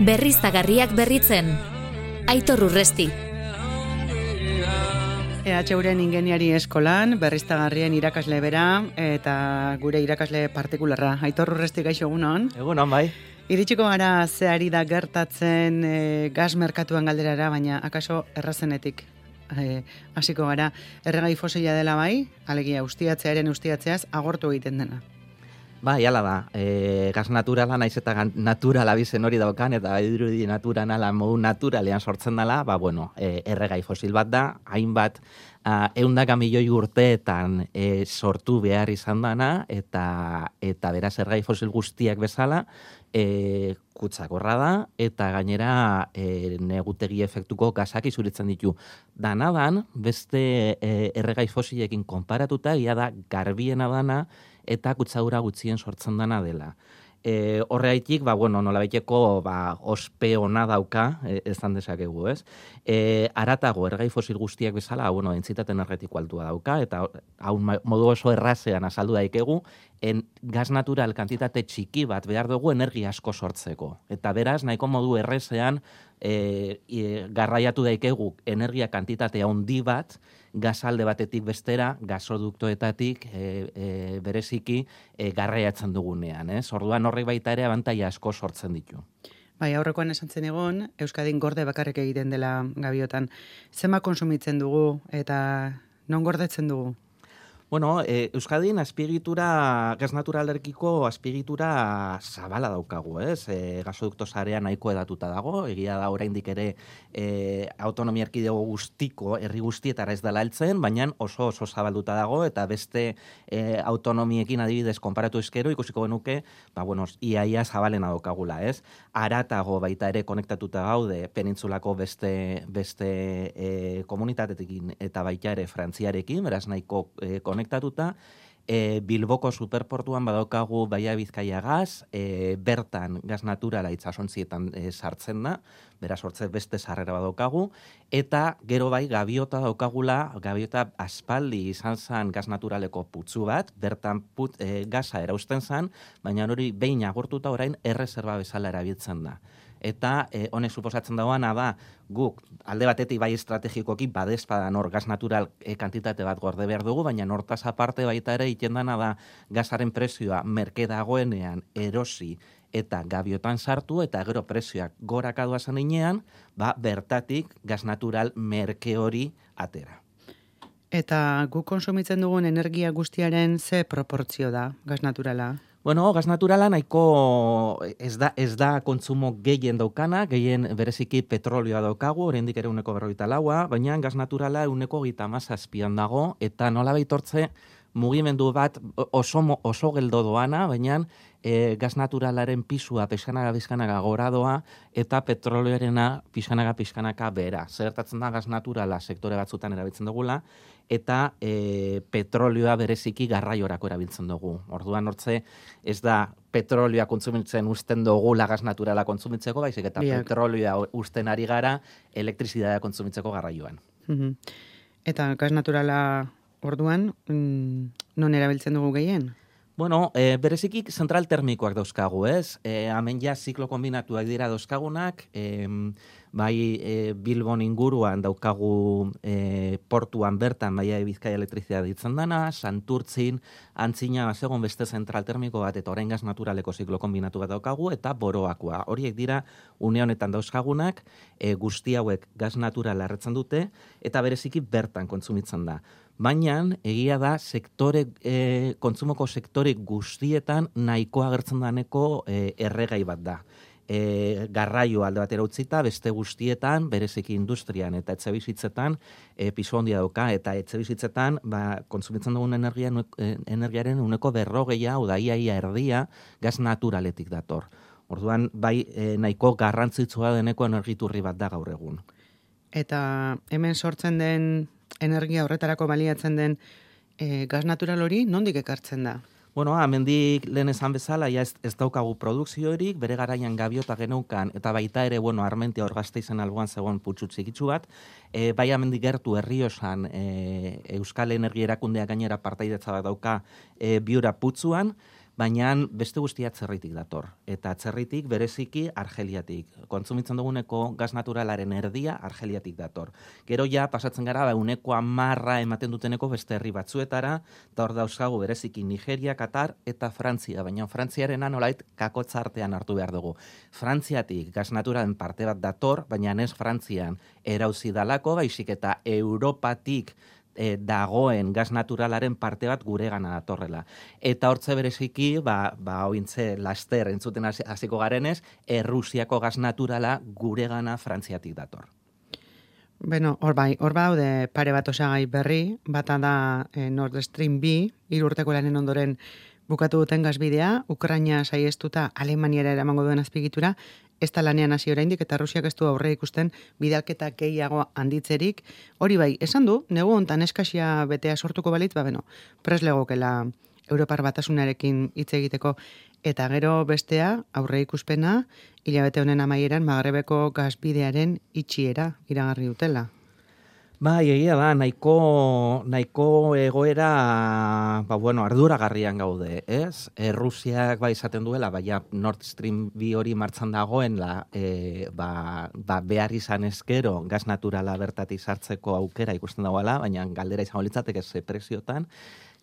Berriztagarriak berritzen. Aitor Urresti. EHUren ingeniari eskolan, berriztagarrien irakasle bera, eta gure irakasle partikularra. Aitor Urresti gaixo egunon. Egunon, bai. Iritsiko gara zeari da gertatzen e, gas merkatuan galderara, baina akaso errazenetik e, hasiko gara. Erregai fosila dela bai, alegia ustiatzearen ustiatzeaz agortu egiten dena. Bai, ala da, e, gas naturala naiz eta naturala bizen hori daukan, eta dirudi naturan ala modu naturalean sortzen dela, ba, bueno, e, erregai fosil bat da, hainbat uh, eundaka milioi urteetan e, sortu behar izan dana, eta, eta beraz erregai fosil guztiak bezala, e, kutsakorra da, eta gainera e, negutegi efektuko gasak izuritzen ditu. Danadan, beste e, erregai fosilekin konparatuta, ia da garbiena dana, eta kutsadura gutxien sortzen dana dela. E, horreaitik, ba, bueno, nolabaiteko ba, ospe ona dauka, e, ezan dezakegu, ez? E, aratago, ergai fosil guztiak bezala, bueno, entzitate energetiko altua dauka, eta hau modu oso errazean azaldu daikegu, en gas natural kantitate txiki bat behar dugu energia asko sortzeko. Eta beraz, nahiko modu errezean, e, e, garraiatu daikegu energia kantitate handi bat, gasalde batetik bestera, gasoduktoetatik e, e, bereziki e, garraiatzen dugunean. Ez? Orduan horrek baita ere abantaia asko sortzen ditu. Bai, aurrekoan esan zen egon, Euskadin gorde bakarrik egiten dela gabiotan. Zema konsumitzen dugu eta non gordetzen dugu? Bueno, e, Euskadin azpiegitura, gas naturalerkiko azpiegitura zabala daukagu, ez? E, gasodukto sarea nahiko edatuta dago, egia da oraindik ere e, autonomia erkidego guztiko, herri guztietara ez dela heltzen, baina oso oso zabalduta dago, eta beste e, autonomiekin adibidez konparatu eskero, ikusiko genuke, ba, bueno, iaia zabalena daukagula, ez? Aratago baita ere konektatuta gaude penintzulako beste, beste e, komunitatetekin eta baita ere frantziarekin, beraz nahiko e, konektatuta, e, Bilboko superportuan badaukagu Baia Bizkaia gaz, e, bertan gas naturala itsasontzietan e, sartzen da, beraz hortze beste sarrera badaukagu, eta gero bai gabiota daukagula, gabiota aspaldi izan zen gas naturaleko putzu bat, bertan put, e, gaza erausten zen, baina hori behin agortuta orain erreserba bezala erabiltzen da. Eta e, honek suposatzen dagoana da, guk alde batetik bai estrategikoki badezpadan hor gas natural e, kantitate bat gorde behar dugu, baina hortaz aparte baita ere iten dana da gasaren prezioa merke dagoenean erosi eta gabiotan sartu eta gero prezioak goraka doazen inean, ba, bertatik gas natural merke hori atera. Eta guk konsumitzen dugun energia guztiaren ze proportzio da gas naturala? Bueno, gas naturala nahiko ez da, ez da kontsumo gehien daukana, gehien bereziki petrolioa daukagu, oraindik ere uneko berroita laua, baina gas naturala uneko gita mazazpian dago, eta nola baitortze mugimendu bat oso, oso geldo doana, baina e, gas naturalaren pisua pixkanaga bizkanaga gora doa, eta petrolioarena pixkanaga pixkanaka bera. Zertatzen da gas naturala sektore batzutan erabiltzen dugula, eta e, petrolioa bereziki garraiorako erabiltzen dugu. Orduan hortze ez da petrolioa kontsumitzen usten dugu gas naturala kontsumitzeko, baizik eta Biak. petrolioa usten ari gara elektrizitatea kontsumitzeko garraioan. Mhm. Eta gas naturala orduan, mm, non erabiltzen dugu gehien? Bueno, e, bereziki zentral termikoak dauzkagu, ez? E, hemen ja ziklo kombinatuak dira dauzkagunak, e, bai e, Bilbon inguruan daukagu e, portuan bertan baia bizkaia elektrizia ditzen dana, Santurtzin, antzina segon beste zentral termiko bat eta orain gas naturaleko ziklo kombinatu bat daukagu eta boroakoa. Horiek dira une honetan dauzkagunak, e, guzti hauek gas naturala erretzen dute eta bereziki bertan kontsumitzen da. Baina, egia da, sektore, e, kontsumoko sektore guztietan nahiko agertzen daneko e, erregai bat da. E, garraio alde batera utzita, beste guztietan, bereziki industrian eta etxe bizitzetan, e, piso handia dauka, eta etxe bizitzetan, ba, kontsumitzen dugun energia, e, energiaren uneko berrogeia, hau da, ia, ia erdia, gaz naturaletik dator. Orduan, bai, e, nahiko garrantzitsua deneko energiturri bat da gaur egun. Eta hemen sortzen den energia horretarako baliatzen den e, gas natural hori nondik ekartzen da? Bueno, amendik lehen esan bezala, ja ez, ez daukagu produkziorik, bere garaian gabiota geneukan, eta baita ere, bueno, armentia hor izen alboan zegoen putxu txikitsu bat, e, bai amendik gertu herriosan e, Euskal Energia Erakundea gainera partaidetza bat dauka e, biura putzuan, baina beste guztia atzerritik dator. Eta atzerritik bereziki argeliatik. Kontsumitzen duguneko gaz naturalaren erdia argeliatik dator. Gero ja, pasatzen gara, ba, uneko amarra ematen duteneko beste herri batzuetara, eta hor dauzkagu bereziki Nigeria, Katar eta Frantzia. Baina Frantziaren anolait kakotza artean hartu behar dugu. Frantziatik gaz naturalen parte bat dator, baina ez Frantzian erauzi dalako, baizik eta Europatik e, dagoen gas naturalaren parte bat gure gana datorrela. Eta hortze bereziki, ba, ba ointze laster entzuten hasiko garenez, Errusiako gas naturala gure gana frantziatik dator. Beno, hor bai, hor baude pare bat osagai berri, bata da e, Nord Stream B, irurteko lanen ondoren bukatu duten gazbidea, Ukraina saiestuta Alemaniara eramango duen azpigitura, ez da lanean hasi oraindik eta Rusiak ez du aurre ikusten bidalketa gehiago handitzerik. Hori bai, esan du, negu hontan eskasia betea sortuko balit, ba beno, preslegokela Europar batasunarekin hitz egiteko eta gero bestea aurre ikuspena hilabete honen amaieran Magrebeko gazbidearen itxiera iragarri dutela. Bai, egia da, nahiko, nahiko egoera, ba, bueno, arduragarrian gaude, ez? E, Rusiak ba izaten duela, baina Nord Stream bi hori martzan dagoen, la, e, ba, ba, behar izan eskero, gaz naturala bertati sartzeko aukera ikusten dagoela, baina galdera izango litzatek ez presiotan,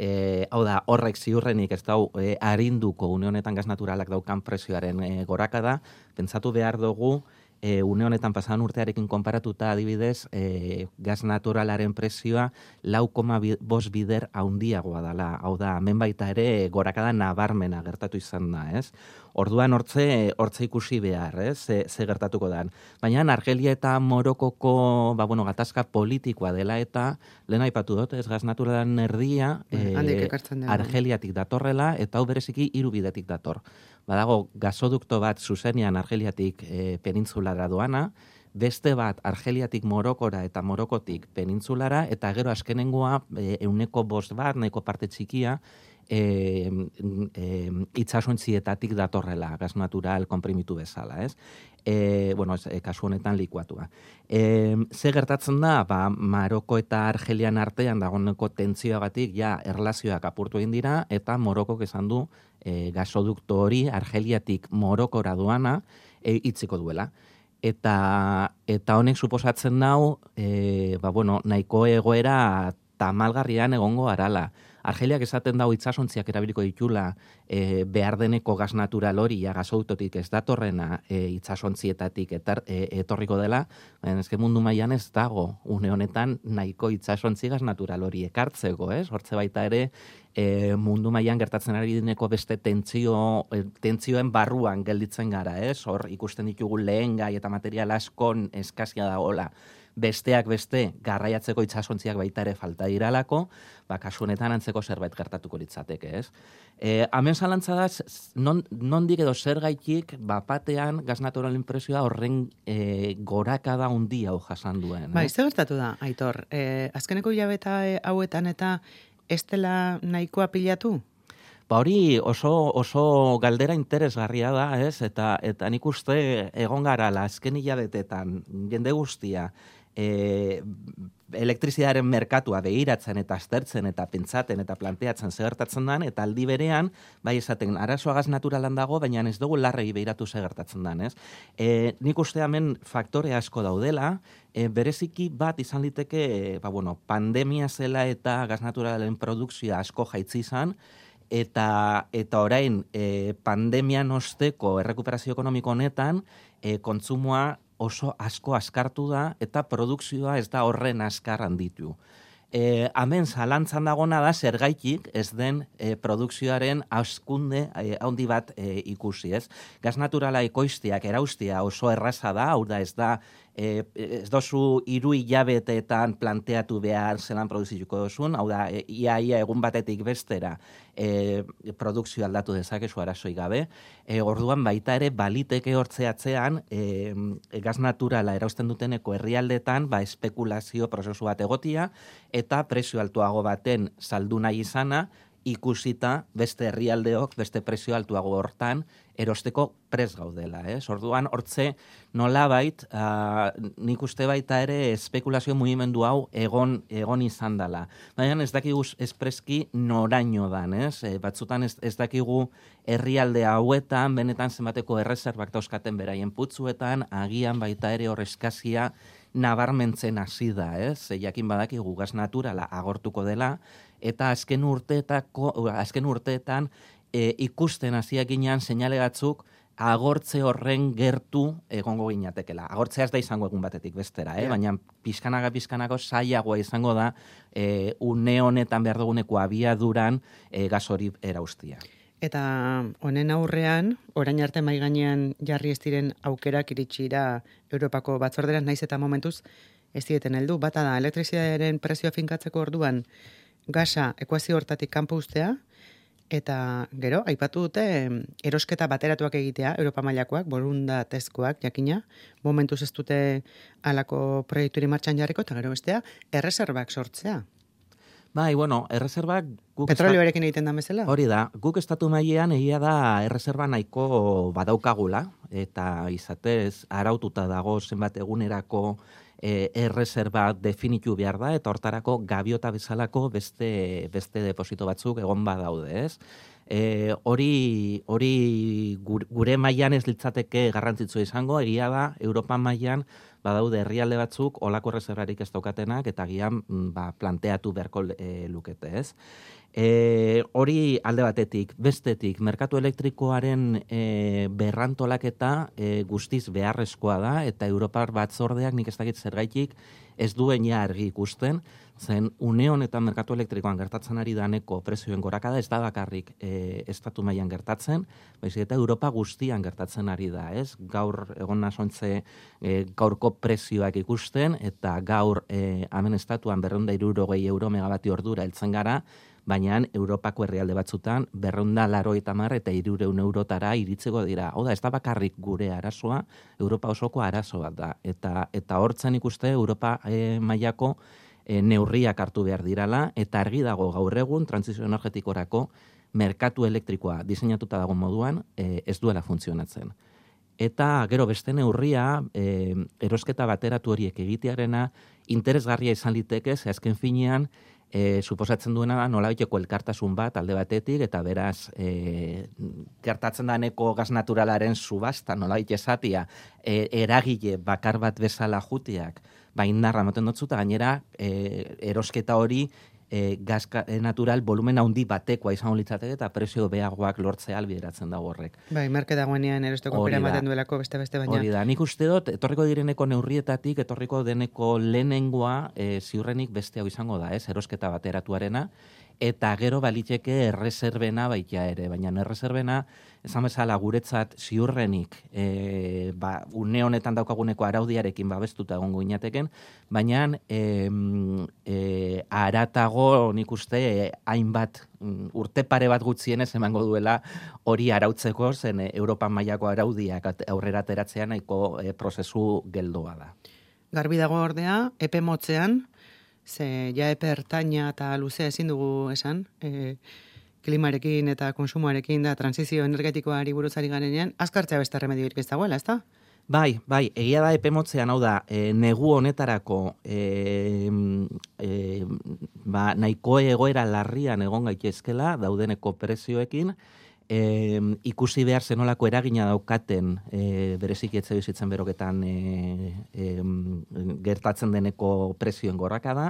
e, hau da, horrek ziurrenik ez dau, e, arinduko unionetan gaz naturalak daukan presioaren e, gorakada, pentsatu behar dugu, e, une honetan pasan urtearekin konparatuta adibidez, e, gaz naturalaren presioa lau koma bos bider haundiagoa dela. Hau da, hemen baita ere gorakada nabarmena gertatu izan da, ez? Orduan hortze, hortze ikusi behar, ez? Ze, ze gertatuko dan. Baina Argelia eta Morokoko, ba, bueno, gatazka politikoa dela eta lehen aipatu dut, ez gaz naturalaren erdia, e, Argeliatik datorrela eta hau bereziki irubidetik dator badago gasodukto bat zuzenian Argeliatik e, penintzulara doana, beste bat Argeliatik Morokora eta Morokotik penintzulara, eta gero askenengoa e, euneko bost bat, neko parte txikia, e, e, itxasuntzietatik datorrela, gaz natural komprimitu bezala, ez? E, bueno, ez, e, kasu honetan likuatua. E, ze gertatzen da, ba, Maroko eta Argelian artean dagoeneko tentzioagatik ja erlazioak apurtu egin dira, eta Morokok esan du e, gasodukto hori Argeliatik Morokora doana e, itziko duela. Eta, eta honek suposatzen dau, e, ba, bueno, nahiko egoera tamalgarrian egongo arala. Argeliak esaten dago itsasontziak erabiliko ditula e, behar deneko gas natural hori ja gasoutotik ez datorrena e, itsasonzietatik etar, e, etorriko dela, baina eske mundu mailan ez dago une honetan nahiko itsasontzi gas natural hori ekartzeko, ez? Hortze baita ere e, mundu mailan gertatzen ari deneko beste tentzio e, tentzioen barruan gelditzen gara, ez? Hor ikusten ditugu lehen gai eta material askon eskazia dagoela besteak beste garraiatzeko itsasontziak baita ere falta diralako, ba kasu honetan antzeko zerbait gertatuko litzateke, ez? Eh, hemen zalantza da non nondik edo zergaitik bapatean gas natural impresioa horren e, gorakada handia ho jasan duen, Bai, zer gertatu da, Aitor? Eh, azkeneko ilabeta eh, hauetan eta estela nahikoa pilatu? Ba hori oso, oso galdera interesgarria da, ez? Eta, eta nik uste egon gara la azken hilabetetan jende guztia e, elektrizidaren merkatua behiratzen eta aztertzen eta pentsaten eta planteatzen segertatzen dan, eta aldi berean, bai esaten, arazoa gaz naturalan dago, baina ez dugu larrei behiratu segertatzen dan, ez? E, nik uste hemen faktore asko daudela, e, bereziki bat izan liteke, ba, bueno, pandemia zela eta gaz naturalen produkzioa asko jaitzi izan, eta eta orain e, pandemian osteko errekuperazio ekonomiko honetan e, kontsumoa oso asko askartu da eta produkzioa ez da horren askar handitu. E, hemen zalantzan dagona da zergaitik ez den e, produkzioaren askunde e, handi bat e, ikusi, ez? Gaz naturala ekoiztiak eraustia oso erraza da, hau da ez da e, ez dozu iru hilabeteetan planteatu behar zelan produzituko dozun, hau da, e, ia, egun batetik bestera e, produkzio aldatu dezakezu arazoi gabe. E, orduan baita ere baliteke hortzeatzean e, gaz naturala erausten duteneko herrialdetan ba, espekulazio prozesu bat egotia eta presio altuago baten saldu nahi izana ikusita beste herrialdeok beste prezio altuago hortan erosteko pres gaudela, eh? Orduan hortze nolabait, uh, nik uste baita ere espekulazio mugimendu hau egon egon izan dela. Baina ez dakigu espreski noraino dan, ez? E, batzutan ez, ez dakigu herrialde hauetan benetan zenbateko erreserbak dauzkaten beraien putzuetan, agian baita ere horreskazia nabarmentzen hasi da, ez? Jakin badakigu gas naturala agortuko dela eta azken urteetako azken urteetan e, ikusten hasiak ginean seinale batzuk agortze horren gertu egongo ginatekela. Agortzea ez da izango egun batetik bestera, eh? baina pizkanaga pizkanako saiagoa izango da e, une honetan behar duguneko abiaduran e, gas hori eraustia. Eta honen aurrean, orain arte mai gainean jarri ez diren aukerak iritsira Europako batzorderan naiz eta momentuz ez dieten heldu. Bata da, elektrizidadearen prezioa finkatzeko orduan gasa ekuazio hortatik kanpo ustea, Eta gero, aipatu dute erosketa bateratuak egitea, Europa mailakoak, borunda tezkoak, jakina, momentuz ez dute alako proiekturi martxan jarriko, eta gero bestea, erreserbak sortzea. Bai, bueno, erreserbak... Petrolioarekin egiten da bezala? Hori da, guk estatu mailean egia da erreserba nahiko badaukagula, eta izatez, araututa dago zenbat egunerako e, erreserba definitu behar da, eta hortarako gabiota bezalako beste, beste deposito batzuk egon badaude, ez? E, hori, hori gure mailan ez litzateke garrantzitzu izango, egia da, Europa mailan badaude herrialde batzuk olako erreserbarik ez daukatenak, eta gian mm, ba, planteatu beharko e, lukete, ez? E, hori alde batetik, bestetik, merkatu elektrikoaren e, berrantolaketa e, guztiz beharrezkoa da, eta Europar batzordeak nik ez dakit zergaitik ez duen ja argi ikusten, zen une honetan merkatu elektrikoan gertatzen ari daneko prezioen gorakada ez da bakarrik e, estatu mailan gertatzen, baizik eta Europa guztian gertatzen ari da, ez? Gaur egon nasontze e, gaurko prezioak ikusten, eta gaur e, hemen estatuan berreunda irurogei euro megabati ordura heltzen gara, baina Europako herrialde batzutan berreunda laro eta mar eta irureun eurotara iritzeko dira. Hau da, ez da bakarrik gure arazoa, Europa osoko arazo bat da. Eta, eta hortzen ikuste Europa e, mailako e, neurriak hartu behar dirala, eta argi dago gaur egun transizio energetikorako merkatu elektrikoa diseinatuta dago moduan e, ez duela funtzionatzen. Eta gero beste neurria, e, erosketa bateratu horiek egitearena, interesgarria izan liteke, ze azken finean, e, suposatzen duena da nola elkartasun bat alde batetik, eta beraz, e, gertatzen da neko gaz naturalaren subasta, nola esatia, e, eragile bakar bat bezala jutiak, bain narra moten dutzu, eta gainera e, erosketa hori e, gaz e, natural volumen handi batekoa izango litzateke eta presio beagoak lortzea albideratzen da horrek. Bai, merke dagoenean erosteko pera ematen duelako beste beste baina. Hori da, nik uste dut, etorriko direneko neurrietatik, etorriko deneko lehenengoa e, ziurrenik beste hau izango da, ez, erosketa bateratuarena, eta gero baliteke erreserbena baita ere, baina erreserbena, esan bezala guretzat ziurrenik e, ba, une honetan daukaguneko araudiarekin babestuta egongo inateken, baina e, e, aratago nik uste hainbat mm, urte pare bat gutzienez emango duela hori arautzeko zen e, Europa mailako araudiak aurrera ateratzea nahiko e, prozesu geldoa da. Garbi dago ordea, epe motzean, ze ja epe ertaina eta luzea ezin dugu esan, e, klimarekin eta konsumoarekin da transizio energetikoari buruzari garenean, azkartzea beste remedioik ez dagoela, ez da? Bai, bai, egia da epemotzean hau da, e, negu honetarako e, e, ba, nahiko egoera larrian egon gaitezkela daudeneko prezioekin, e, ikusi behar zenolako eragina daukaten e, berezik etze bizitzen beroketan e, e, gertatzen deneko prezioen gorraka da,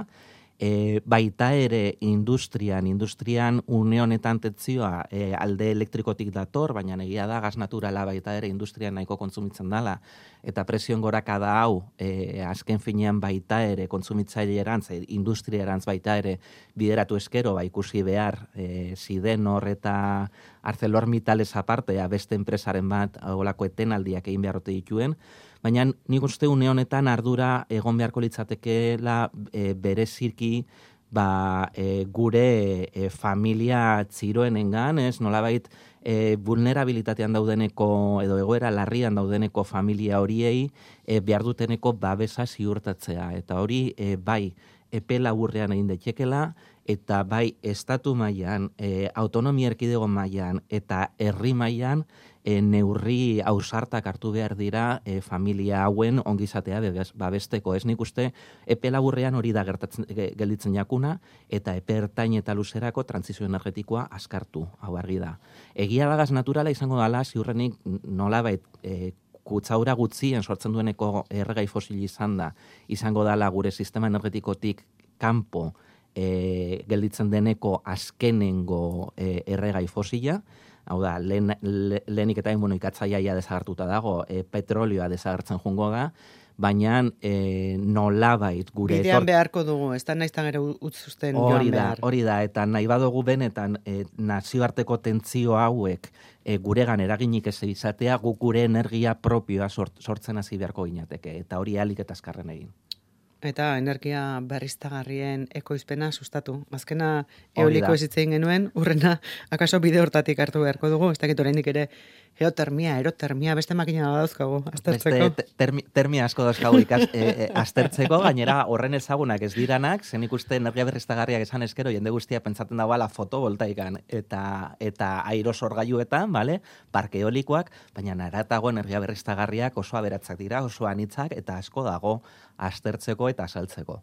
e, baita ere industrian, industrian une honetan tetzioa e, alde elektrikotik dator, baina egia da gas naturala baita ere industrian nahiko kontsumitzen dela, eta presioen goraka da hau, e, azken finean baita ere kontsumitzaile erantz, e, industria erantz baita ere bideratu eskero, ba ikusi behar, e, ziden hor eta arcelor mitales aparte, beste enpresaren bat, olako etenaldiak egin beharrote dituen, baina nik uste une honetan ardura egon beharko litzatekeela e, bere zirki ba, e, gure e, familia txiroenengan, ez nolabait e, vulnerabilitatean daudeneko edo egoera larrian daudeneko familia horiei e, behar duteneko babesa ziurtatzea. Eta hori e, bai, epe laburrean egin daitekela, eta bai estatu mailan, e, autonomia erkidego mailan eta herri mailan e, neurri ausartak hartu behar dira e, familia hauen ongizatea babesteko. Ez nik uste, epe laburrean hori da gertatzen ge- gelditzen jakuna, eta epe ertain eta luzerako transizio energetikoa askartu, hau argi da. Egia da gaz naturala izango dala, ziurrenik nolabait e, kutsaura gutzien sortzen dueneko erregai fosil izan da, izango dala gure sistema energetikotik kanpo e, gelditzen deneko azkenengo e, erregai fosila, hau da, lehen, le, lehenik eta bueno, ikatzaiaia desagertuta dago, e, petrolioa desagertzen jungo da, baina e, nolabait gure Bidean beharko dugu, ez da naiztan ere utzuzten Hori da, behar. hori da, eta nahi badugu benetan e, nazioarteko tentzio hauek e, guregan eraginik ez izatea, guk gure energia propioa sort, sortzen hasi beharko ginateke, eta hori alik eta azkarren egin. Eta energia berriztagarrien ekoizpena sustatu. Azkena eoliko da. ezitzein genuen, urrena, akaso bide hortatik hartu beharko dugu, ez dakit oraindik ere geotermia, erotermia, beste makina dauzkagu, aztertzeko. Beste te- termi, termia asko dauzkagu ikas, e, e, aztertzeko, gainera horren ezagunak ez diranak, zen ikuste energia berriztagarriak esan eskero, jende guztia pentsatzen dagoela fotovoltaikan eta eta aerosorgailuetan, bale? parke eolikoak, baina naratago energia berriztagarriak oso aberatzak dira, oso anitzak, eta asko dago aztertzeko eta azaltzeko.